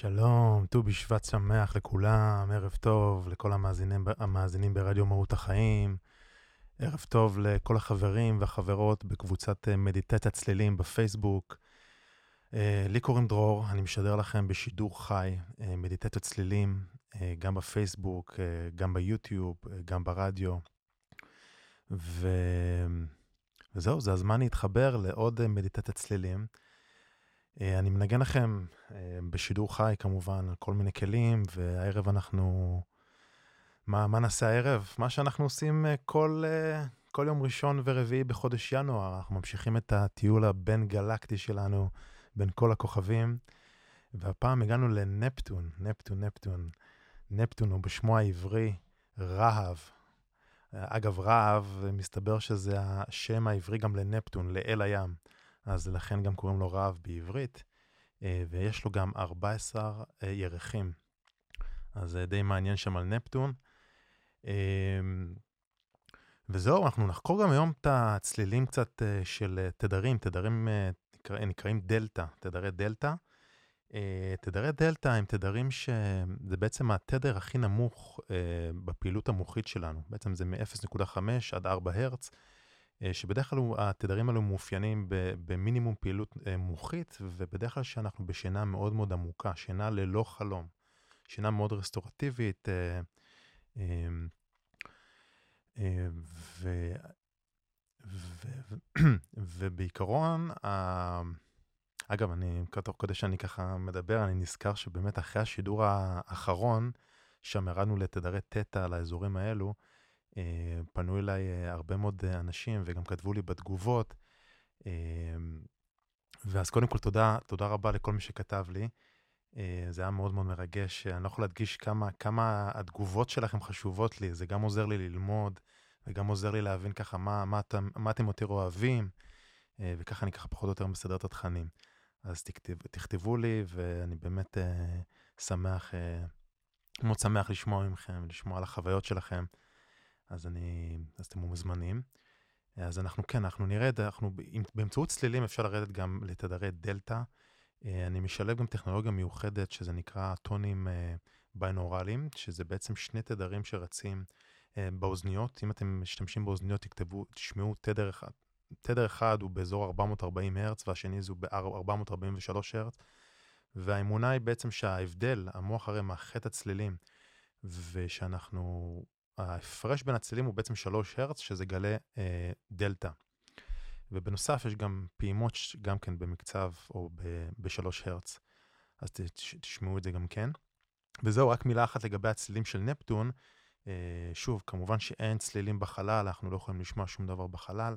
שלום, ט"ו בשבט שמח לכולם, ערב טוב לכל המאזינים, המאזינים ברדיו מהות החיים, ערב טוב לכל החברים והחברות בקבוצת אה, מדיטציה צלילים בפייסבוק. אה, לי קוראים דרור, אני משדר לכם בשידור חי אה, מדיטציות צלילים, גם בפייסבוק, גם ביוטיוב, גם ברדיו. ו... וזהו, זה הזמן להתחבר לעוד מדיטציות צלילים. אה, אני מנגן לכם אה, בשידור חי כמובן על כל מיני כלים, והערב אנחנו... מה, מה נעשה הערב? מה שאנחנו עושים אה, כל, כל יום ראשון ורביעי בחודש ינואר. אנחנו ממשיכים את הטיול הבין גלקטי שלנו בין כל הכוכבים, והפעם הגענו לנפטון, נפטון, נפטון. נפטון הוא בשמו העברי רהב. אגב, רהב, מסתבר שזה השם העברי גם לנפטון, לאל הים. אז לכן גם קוראים לו רהב בעברית, אה, ויש לו גם 14 אה, ירחים. אז זה די מעניין שם על נפטון. אה, וזהו, אנחנו נחקור גם היום את הצלילים קצת של תדרים, תדרים נקרא, נקראים דלתא, תדרי דלתא. תדרי דלתא הם תדרים שזה בעצם התדר הכי נמוך בפעילות המוחית שלנו. בעצם זה מ-0.5 עד 4 הרץ. אה, שבדרך כלל התדרים האלו מאופיינים במינימום פעילות אה, מוחית, ובדרך כלל שאנחנו בשינה מאוד מאוד עמוקה, שינה ללא חלום, שינה מאוד רסטורטיבית, אה. ובעיקרון, אגב, אני, תוך כדי שאני ככה מדבר, אני נזכר שבאמת אחרי השידור האחרון, שם ירדנו לתדרי תטא לאזורים האלו, פנו אליי אה, הרבה מאוד אה, אנשים וגם כתבו לי בתגובות. ואז קודם כל תודה, תודה רבה לכל מי שכתב לי. זה היה מאוד מאוד מרגש. אני לא יכול להדגיש כמה, כמה התגובות שלכם חשובות לי. זה גם עוזר לי ללמוד, וגם עוזר לי להבין ככה מה, מה, אתם, מה אתם יותר אוהבים, וככה אני ככה פחות או יותר מסדר את התכנים. אז תכתב, תכתבו לי, ואני באמת שמח, מאוד שמח לשמוע מכם, לשמוע על החוויות שלכם. אז אני, אז אתם מוזמנים. אז אנחנו כן, אנחנו נרד, אנחנו, באמצעות צלילים אפשר לרדת גם לתדרי דלתא. אה, אני משלב גם טכנולוגיה מיוחדת שזה נקרא טונים אה, ביינורליים, שזה בעצם שני תדרים שרצים אה, באוזניות. אם אתם משתמשים באוזניות, תכתבו, תשמעו תדר אחד. תדר אחד הוא באזור 440 הרץ והשני זה ב-443 הרץ. והאמונה היא בעצם שההבדל, המוח הרי מאחד את הצלילים, ושאנחנו ההפרש בין הצלילים הוא בעצם 3 הרץ, שזה גלי אה, דלתא. ובנוסף יש גם פעימות גם כן במקצב או ב-3 הרץ, אז תשמעו את זה גם כן. וזהו, רק מילה אחת לגבי הצלילים של נפטון. אה, שוב, כמובן שאין צלילים בחלל, אנחנו לא יכולים לשמוע שום דבר בחלל,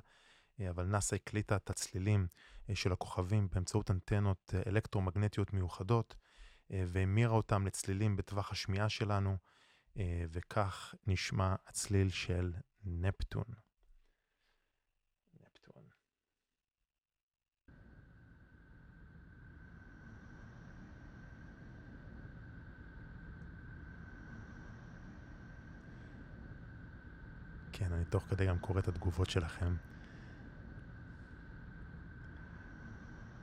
אה, אבל נאס"א הקליטה את הצלילים אה, של הכוכבים באמצעות אנטנות אה, אלקטרומגנטיות מיוחדות, אה, והמירה אותם לצלילים בטווח השמיעה שלנו. אה, וכך נשמע הצליל של נפטון. נפטון. כן, אני תוך כדי גם קורא את התגובות שלכם.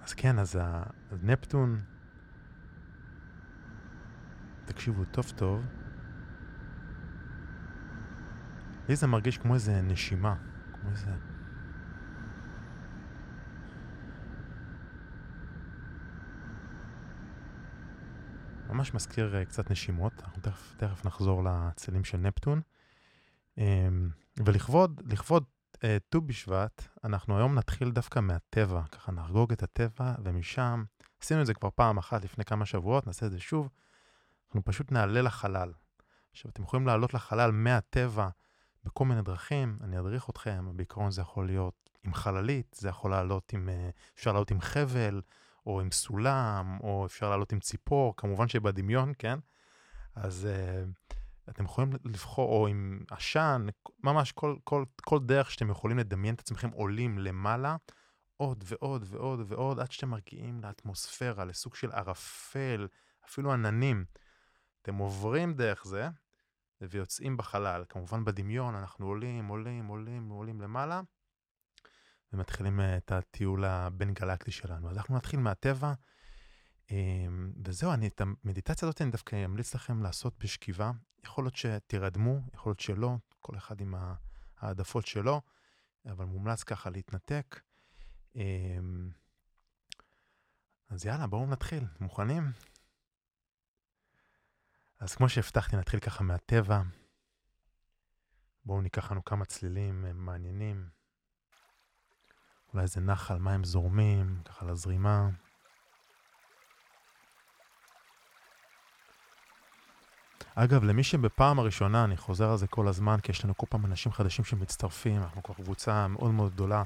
אז כן, אז נפטון, תקשיבו טוב טוב. לי זה מרגיש כמו איזה נשימה, כמו איזה... ממש מזכיר uh, קצת נשימות, אנחנו תכף, תכף נחזור לצלים של נפטון. Um, ולכבוד, לכבוד אה, ט"ו uh, בשבט, אנחנו היום נתחיל דווקא מהטבע, ככה נחגוג את הטבע, ומשם עשינו את זה כבר פעם אחת לפני כמה שבועות, נעשה את זה שוב. אנחנו פשוט נעלה לחלל. עכשיו, אתם יכולים לעלות לחלל מהטבע בכל מיני דרכים, אני אדריך אתכם, בעיקרון זה יכול להיות עם חללית, זה יכול לעלות עם, אה, אפשר לעלות עם חבל, או עם סולם, או אפשר לעלות עם ציפור, כמובן שבדמיון, כן? אז uh, אתם יכולים לבחור, או עם עשן, ממש כל, כל, כל דרך שאתם יכולים לדמיין את עצמכם עולים למעלה, עוד ועוד ועוד ועוד, עד שאתם מגיעים לאטמוספירה, לסוג של ערפל, אפילו עננים. אתם עוברים דרך זה, ויוצאים בחלל. כמובן בדמיון אנחנו עולים, עולים, עולים, עולים למעלה, ומתחילים אה, את הטיול הבין-גלקטי שלנו. אז אנחנו נתחיל מהטבע, אמ, וזהו, אני את המדיטציה הזאת אני דווקא אמליץ לכם לעשות בשכיבה. יכול להיות שתירדמו, יכול להיות שלא, כל אחד עם העדפות שלו, אבל מומלץ ככה להתנתק. אמ, אז יאללה, בואו נתחיל. מוכנים? אז כמו שהבטחתי, נתחיל ככה מהטבע. בואו ניקח לנו כמה צלילים אה, מעניינים. אולי איזה נחל, מים זורמים, ככה לזרימה. אגב, למי שבפעם הראשונה, אני חוזר על זה כל הזמן, כי יש לנו כל פעם אנשים חדשים שמצטרפים, אנחנו כבר קבוצה מאוד מאוד גדולה.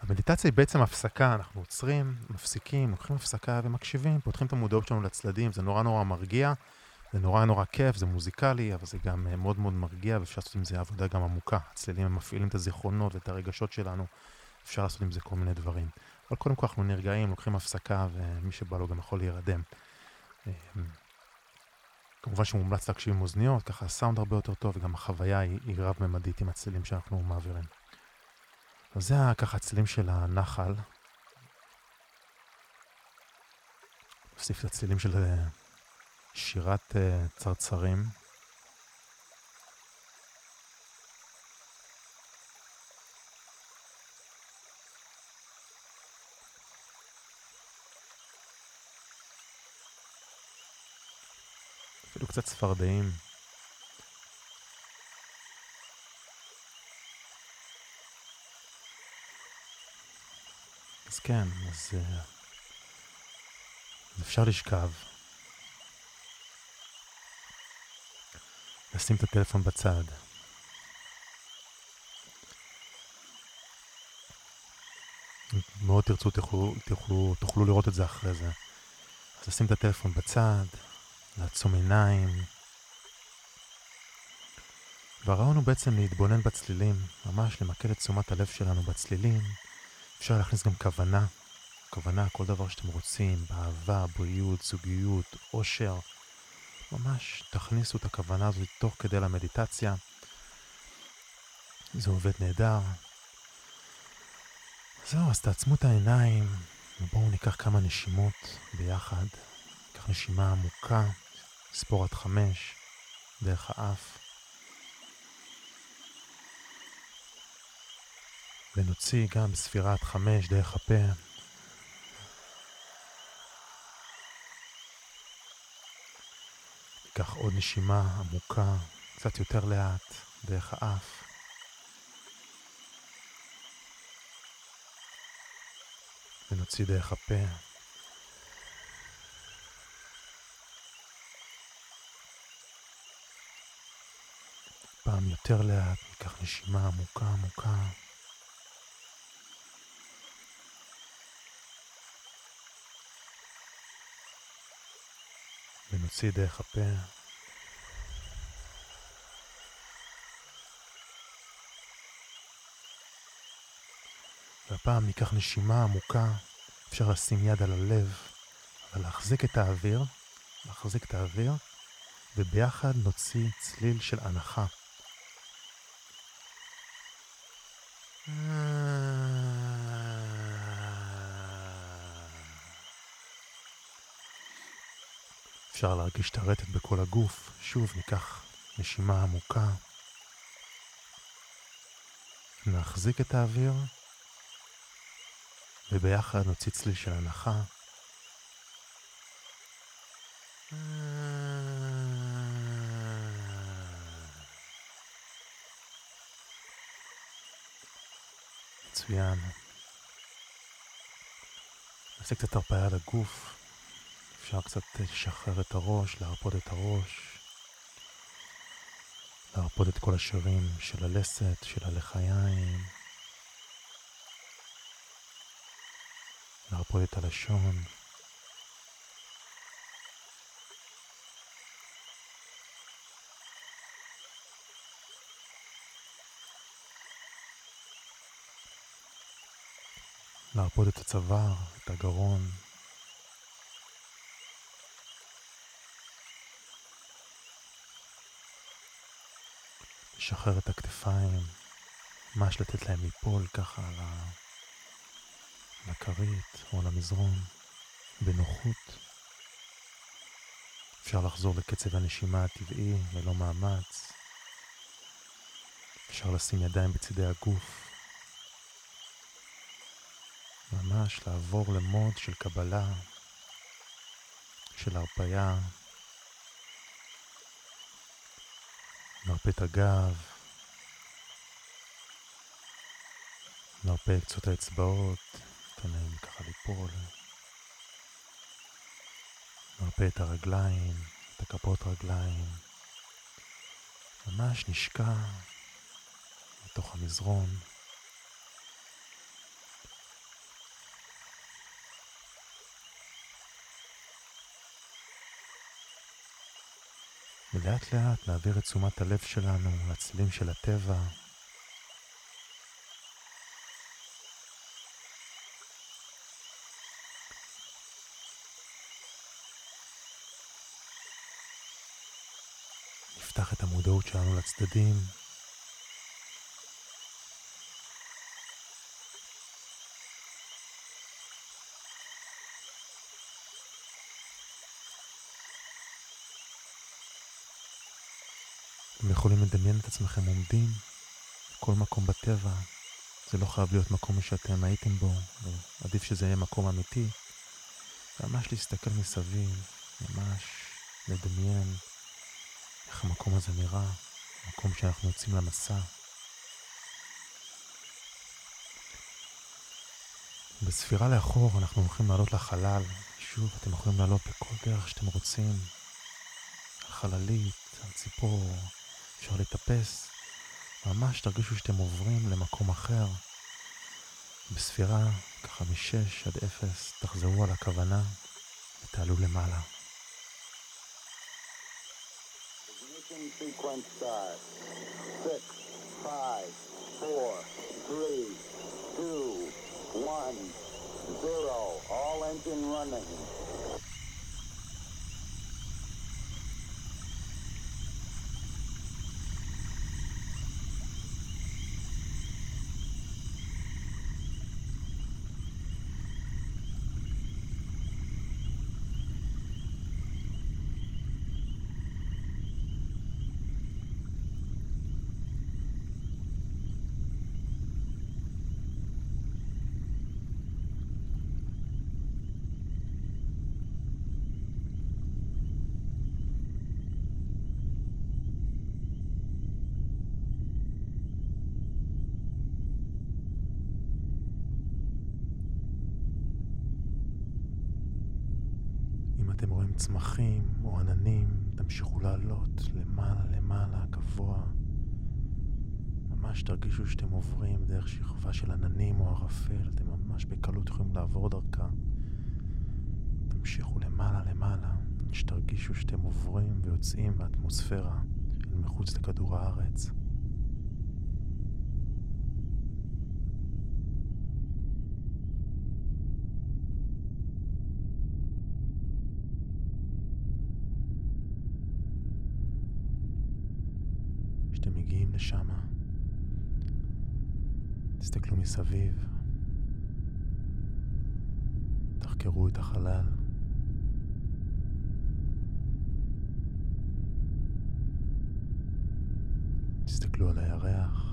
המדיטציה היא בעצם הפסקה, אנחנו עוצרים, מפסיקים, לוקחים הפסקה ומקשיבים, פותחים את המודעות שלנו לצדדים, זה נורא נורא מרגיע. זה נורא נורא כיף, זה מוזיקלי, אבל זה גם אה, מאוד מאוד מרגיע, ואפשר לעשות עם זה עבודה גם עמוקה. הצלילים הם מפעילים את הזיכרונות ואת הרגשות שלנו, אפשר לעשות עם זה כל מיני דברים. אבל קודם כל אנחנו נרגעים, לוקחים הפסקה, ומי שבא לו גם יכול להירדם. אה, כמובן שמומלץ להקשיב עם אוזניות, ככה הסאונד הרבה יותר טוב, וגם החוויה היא, היא רב-ממדית עם הצלילים שאנחנו מעבירים. אז זה ככה הצלילים של הנחל. נוסיף את הצלילים של אה, שירת uh, צרצרים. אפילו קצת צפרדעים. אז כן, אז, אז אפשר לשכב. לשים את הטלפון בצד. מאוד תרצו, תוכלו, תוכלו, תוכלו לראות את זה אחרי זה. אז לשים את הטלפון בצד, לעצום עיניים. והרעיון הוא בעצם להתבונן בצלילים, ממש למקד את תשומת הלב שלנו בצלילים. אפשר להכניס גם כוונה, כוונה, כל דבר שאתם רוצים, באהבה, בריאות, זוגיות, עושר. ממש תכניסו את הכוונה הזאת תוך כדי למדיטציה. זה עובד נהדר. זהו, אז תעצמו את העיניים ובואו ניקח כמה נשימות ביחד. ניקח נשימה עמוקה, ספור עד חמש, דרך האף. ונוציא גם ספירה עד חמש דרך הפה. ניקח עוד נשימה עמוקה, קצת יותר לאט, דרך האף. ונוציא דרך הפה. פעם יותר לאט, ניקח נשימה עמוקה עמוקה. ונוציא דרך הפה. והפעם ניקח נשימה עמוקה, אפשר לשים יד על הלב, אבל להחזיק את האוויר, להחזיק את האוויר, וביחד נוציא צליל של הנחה. אפשר להרגיש את הרטט בכל הגוף. שוב ניקח נשימה עמוקה. נחזיק את האוויר, וביחד נוציא צליל של הנחה. מצוין. נעשה קצת הרפאיה לגוף. אפשר קצת לשחרר את הראש, להרפות את הראש, להרפות את כל השרירים של הלסת, של הלחיים, להרפות את הלשון. להרפות את הצוואר, את הגרון. לשחרר את הכתפיים, ממש לתת להם ליפול ככה על הכרית או על המזרון, בנוחות. אפשר לחזור לקצב הנשימה הטבעי ללא מאמץ. אפשר לשים ידיים בצידי הגוף. ממש לעבור למוד של קבלה, של הרפייה. נרפה את הגב, נרפה קצות האצבעות, נותן להם ככה ליפול. נרפה את הרגליים, את הכפות רגליים. ממש נשקע לתוך המזרון. ולאט לאט נעביר את תשומת הלב שלנו לצלילים של הטבע. נפתח את המודעות שלנו לצדדים. אתם יכולים לדמיין את עצמכם עומדים בכל מקום בטבע. זה לא חייב להיות מקום שאתם הייתם בו, עדיף שזה יהיה מקום אמיתי. ממש להסתכל מסביב, ממש לדמיין איך המקום הזה נראה, מקום שאנחנו יוצאים למסע. בספירה לאחור אנחנו הולכים לעלות לחלל. שוב, אתם יכולים לעלות בכל דרך שאתם רוצים. חללית, על ציפור, אפשר לטפס, ממש תרגישו שאתם עוברים למקום אחר. בספירה, ככה משש עד אפס, תחזרו על הכוונה ותעלו למעלה. All engine running. אתם רואים צמחים או עננים, תמשיכו לעלות למעלה למעלה, גבוה. ממש תרגישו שאתם עוברים דרך שכבה של עננים או ערפל, אתם ממש בקלות יכולים לעבור דרכה. תמשיכו למעלה למעלה, שתרגישו שאתם עוברים ויוצאים מהאטמוספירה אל מחוץ לכדור הארץ. תסתכלו מסביב, תחקרו את החלל. תסתכלו על הירח.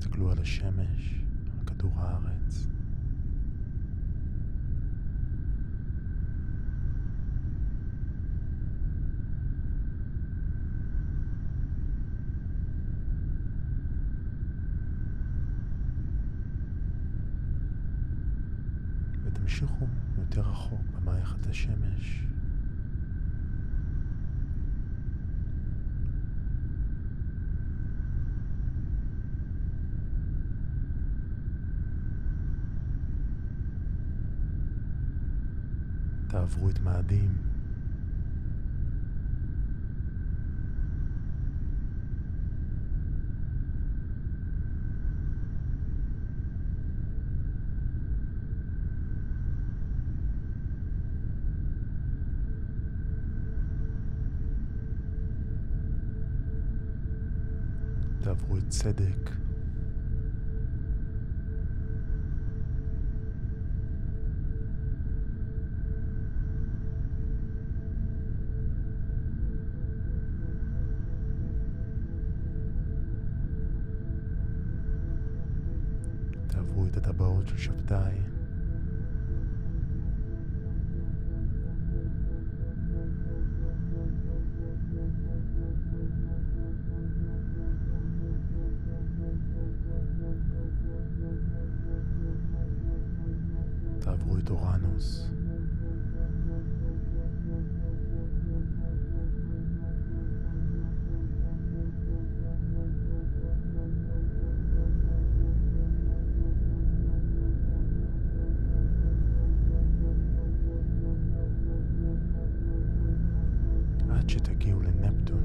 תסתכלו על השמש, על כדור הארץ. תעברו את צדק. שתגיעו לנפטון.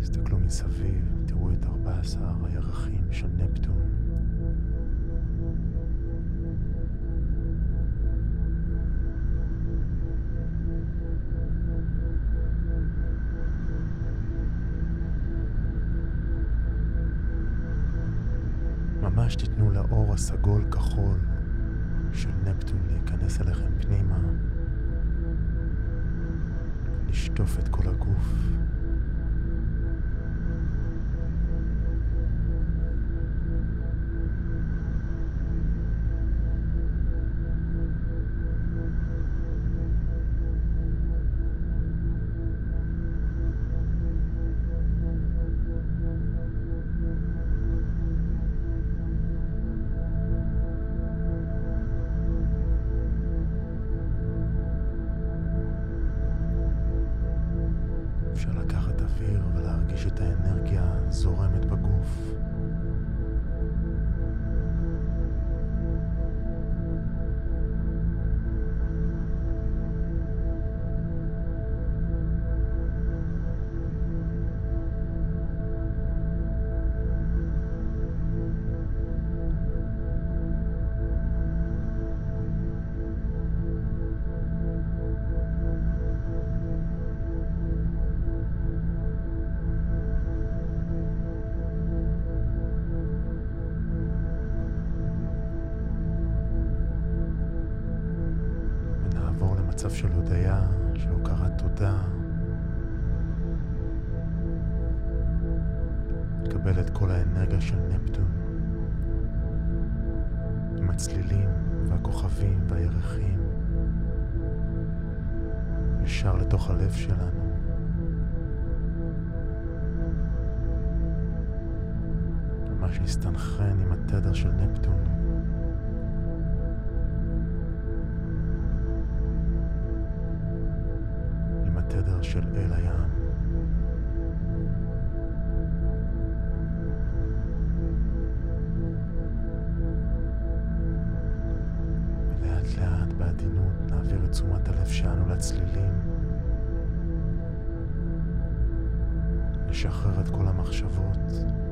תסתכלו מסביב, תראו את 14 הירחים של נפטון. תיתנו לאור הסגול כחול של נפטון להיכנס אליכם פנימה, לשטוף את כל הגוף. זורמת בגוף. ישר לתוך הלב שלנו. ממש נסתנכרן עם התדר של נפטון. עם התדר של אל הים. נשחרר את כל המחשבות.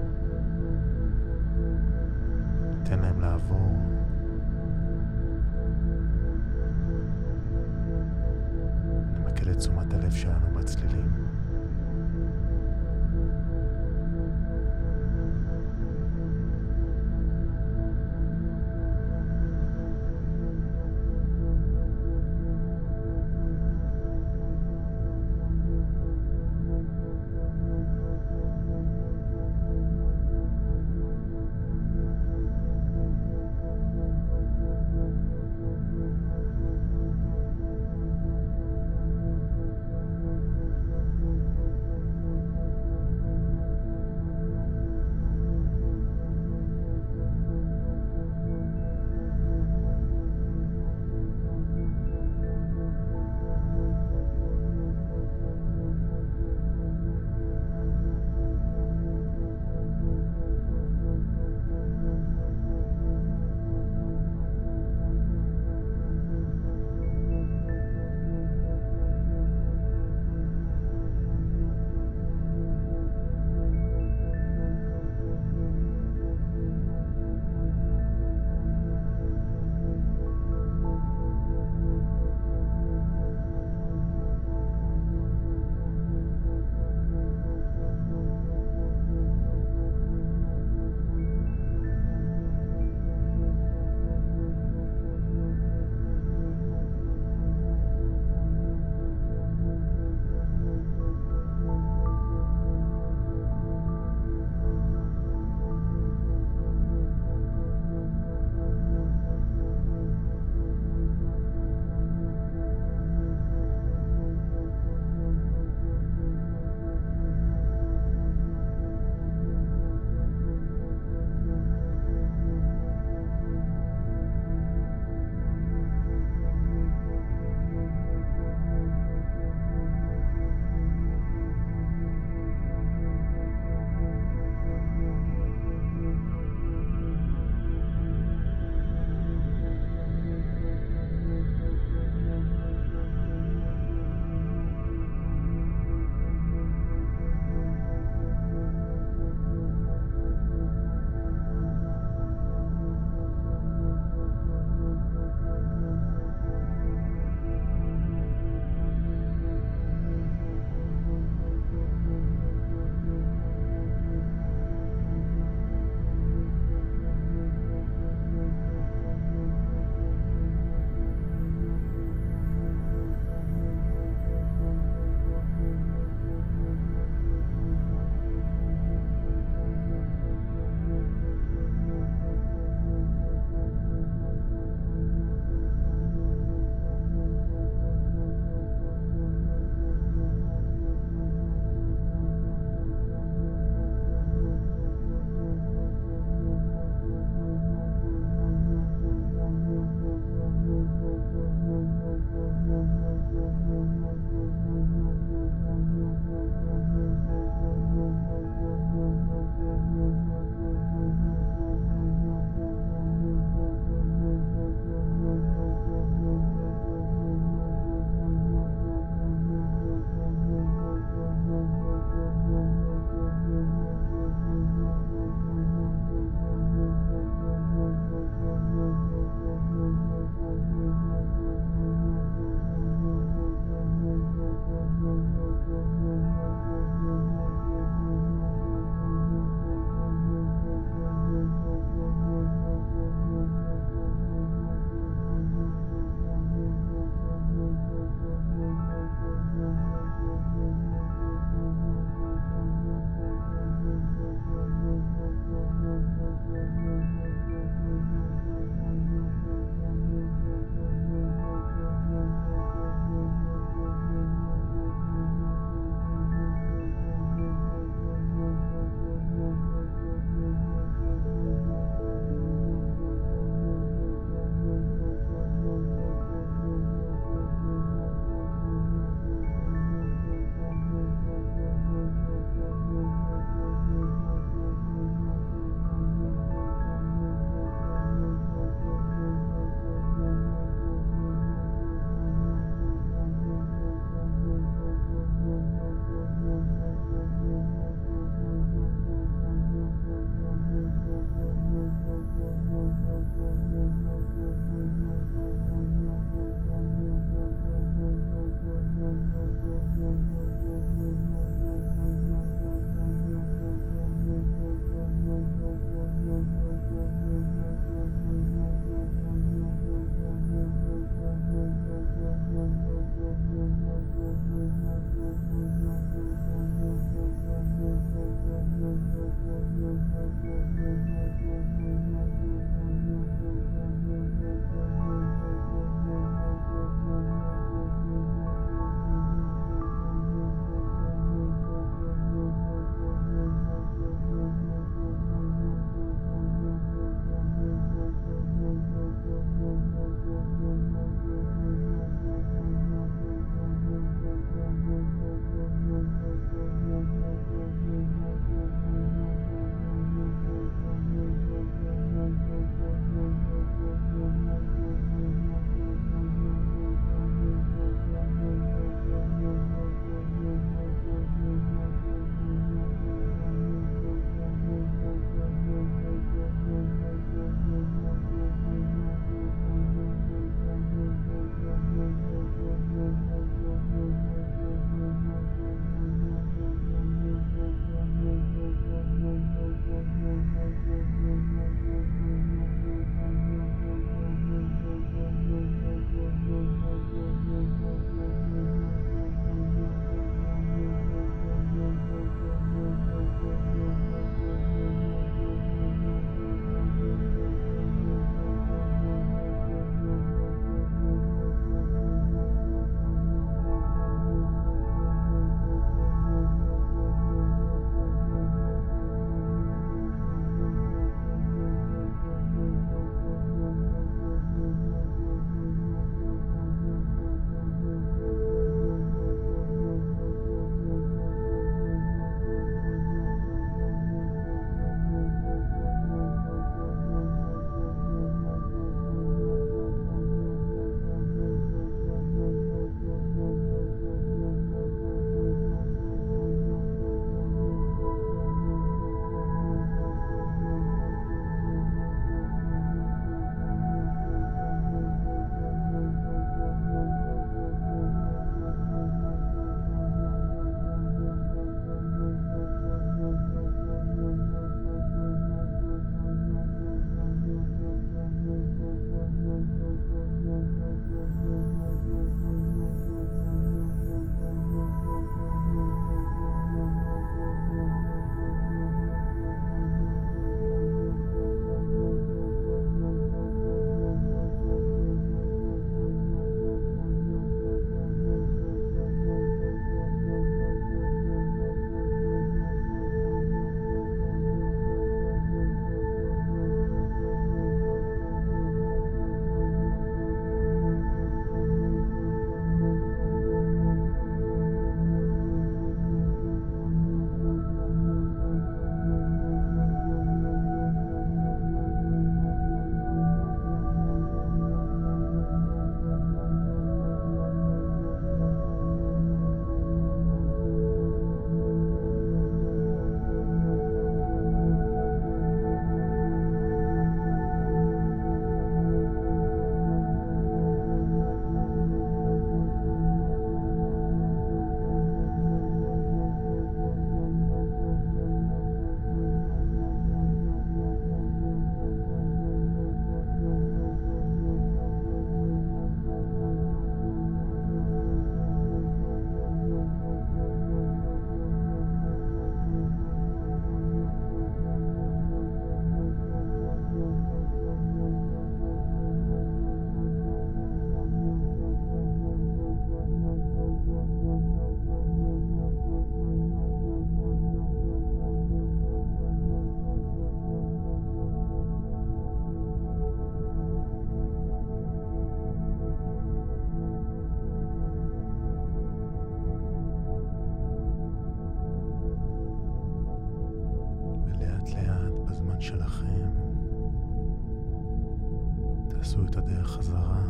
את הדרך חזרה.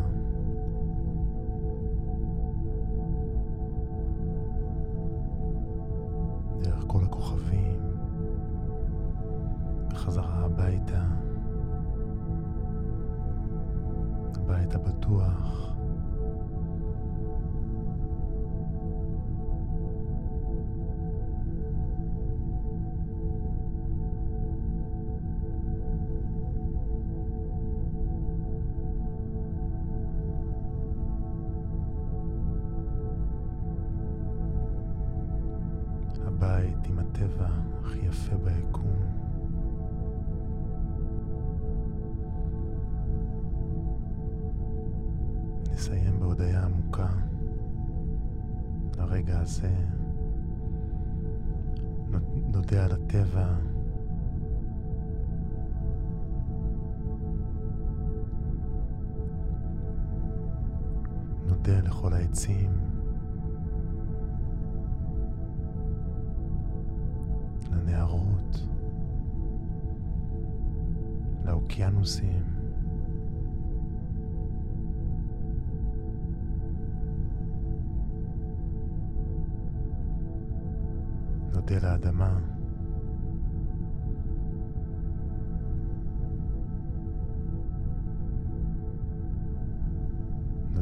דרך כל הכוכבים, בחזרה הביתה, הבית הבטוח. לכל העצים. לנהרות, לאוקיינוסים. נודה לאדמה.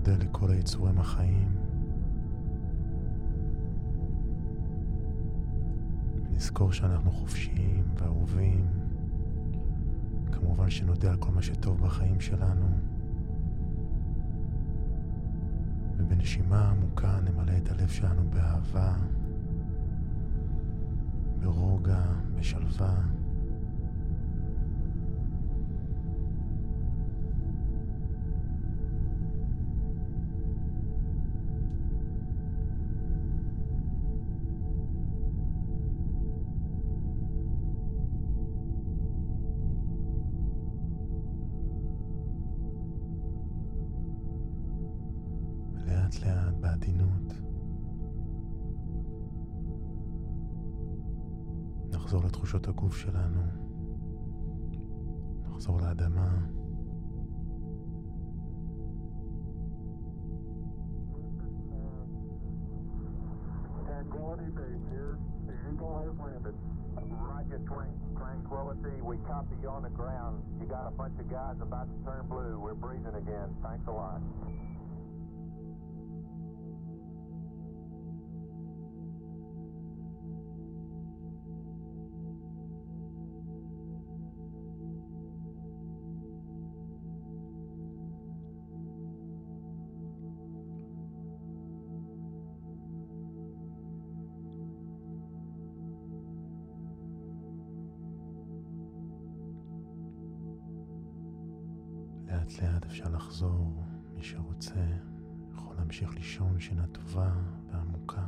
נודה לכל היצורים החיים. נזכור שאנחנו חופשיים ואהובים. כמובן שנודה על כל מה שטוב בחיים שלנו. ובנשימה עמוקה נמלא את הלב שלנו באהבה, ברוגע, בשלווה. לאט לאט בעדינות נחזור לתחושות הגוף שלנו, נחזור לאדמה. Tranquility Base here. The Eagle has landed. Roger, Tran- Tranquility. We copy you on the ground. You got a bunch of guys about to turn blue. We're breathing again. Thanks a lot. לאט לאט אפשר לחזור, מי שרוצה יכול להמשיך לישון שינה טובה ועמוקה.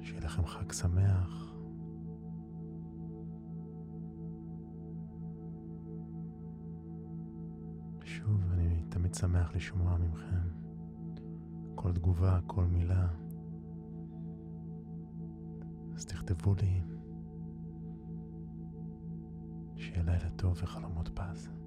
שיהיה לכם חג שמח. שוב, אני תמיד שמח לשמוע מכם כל תגובה, כל מילה. אז תכתבו לי. שיהיה לילה טוב וחלומות פז.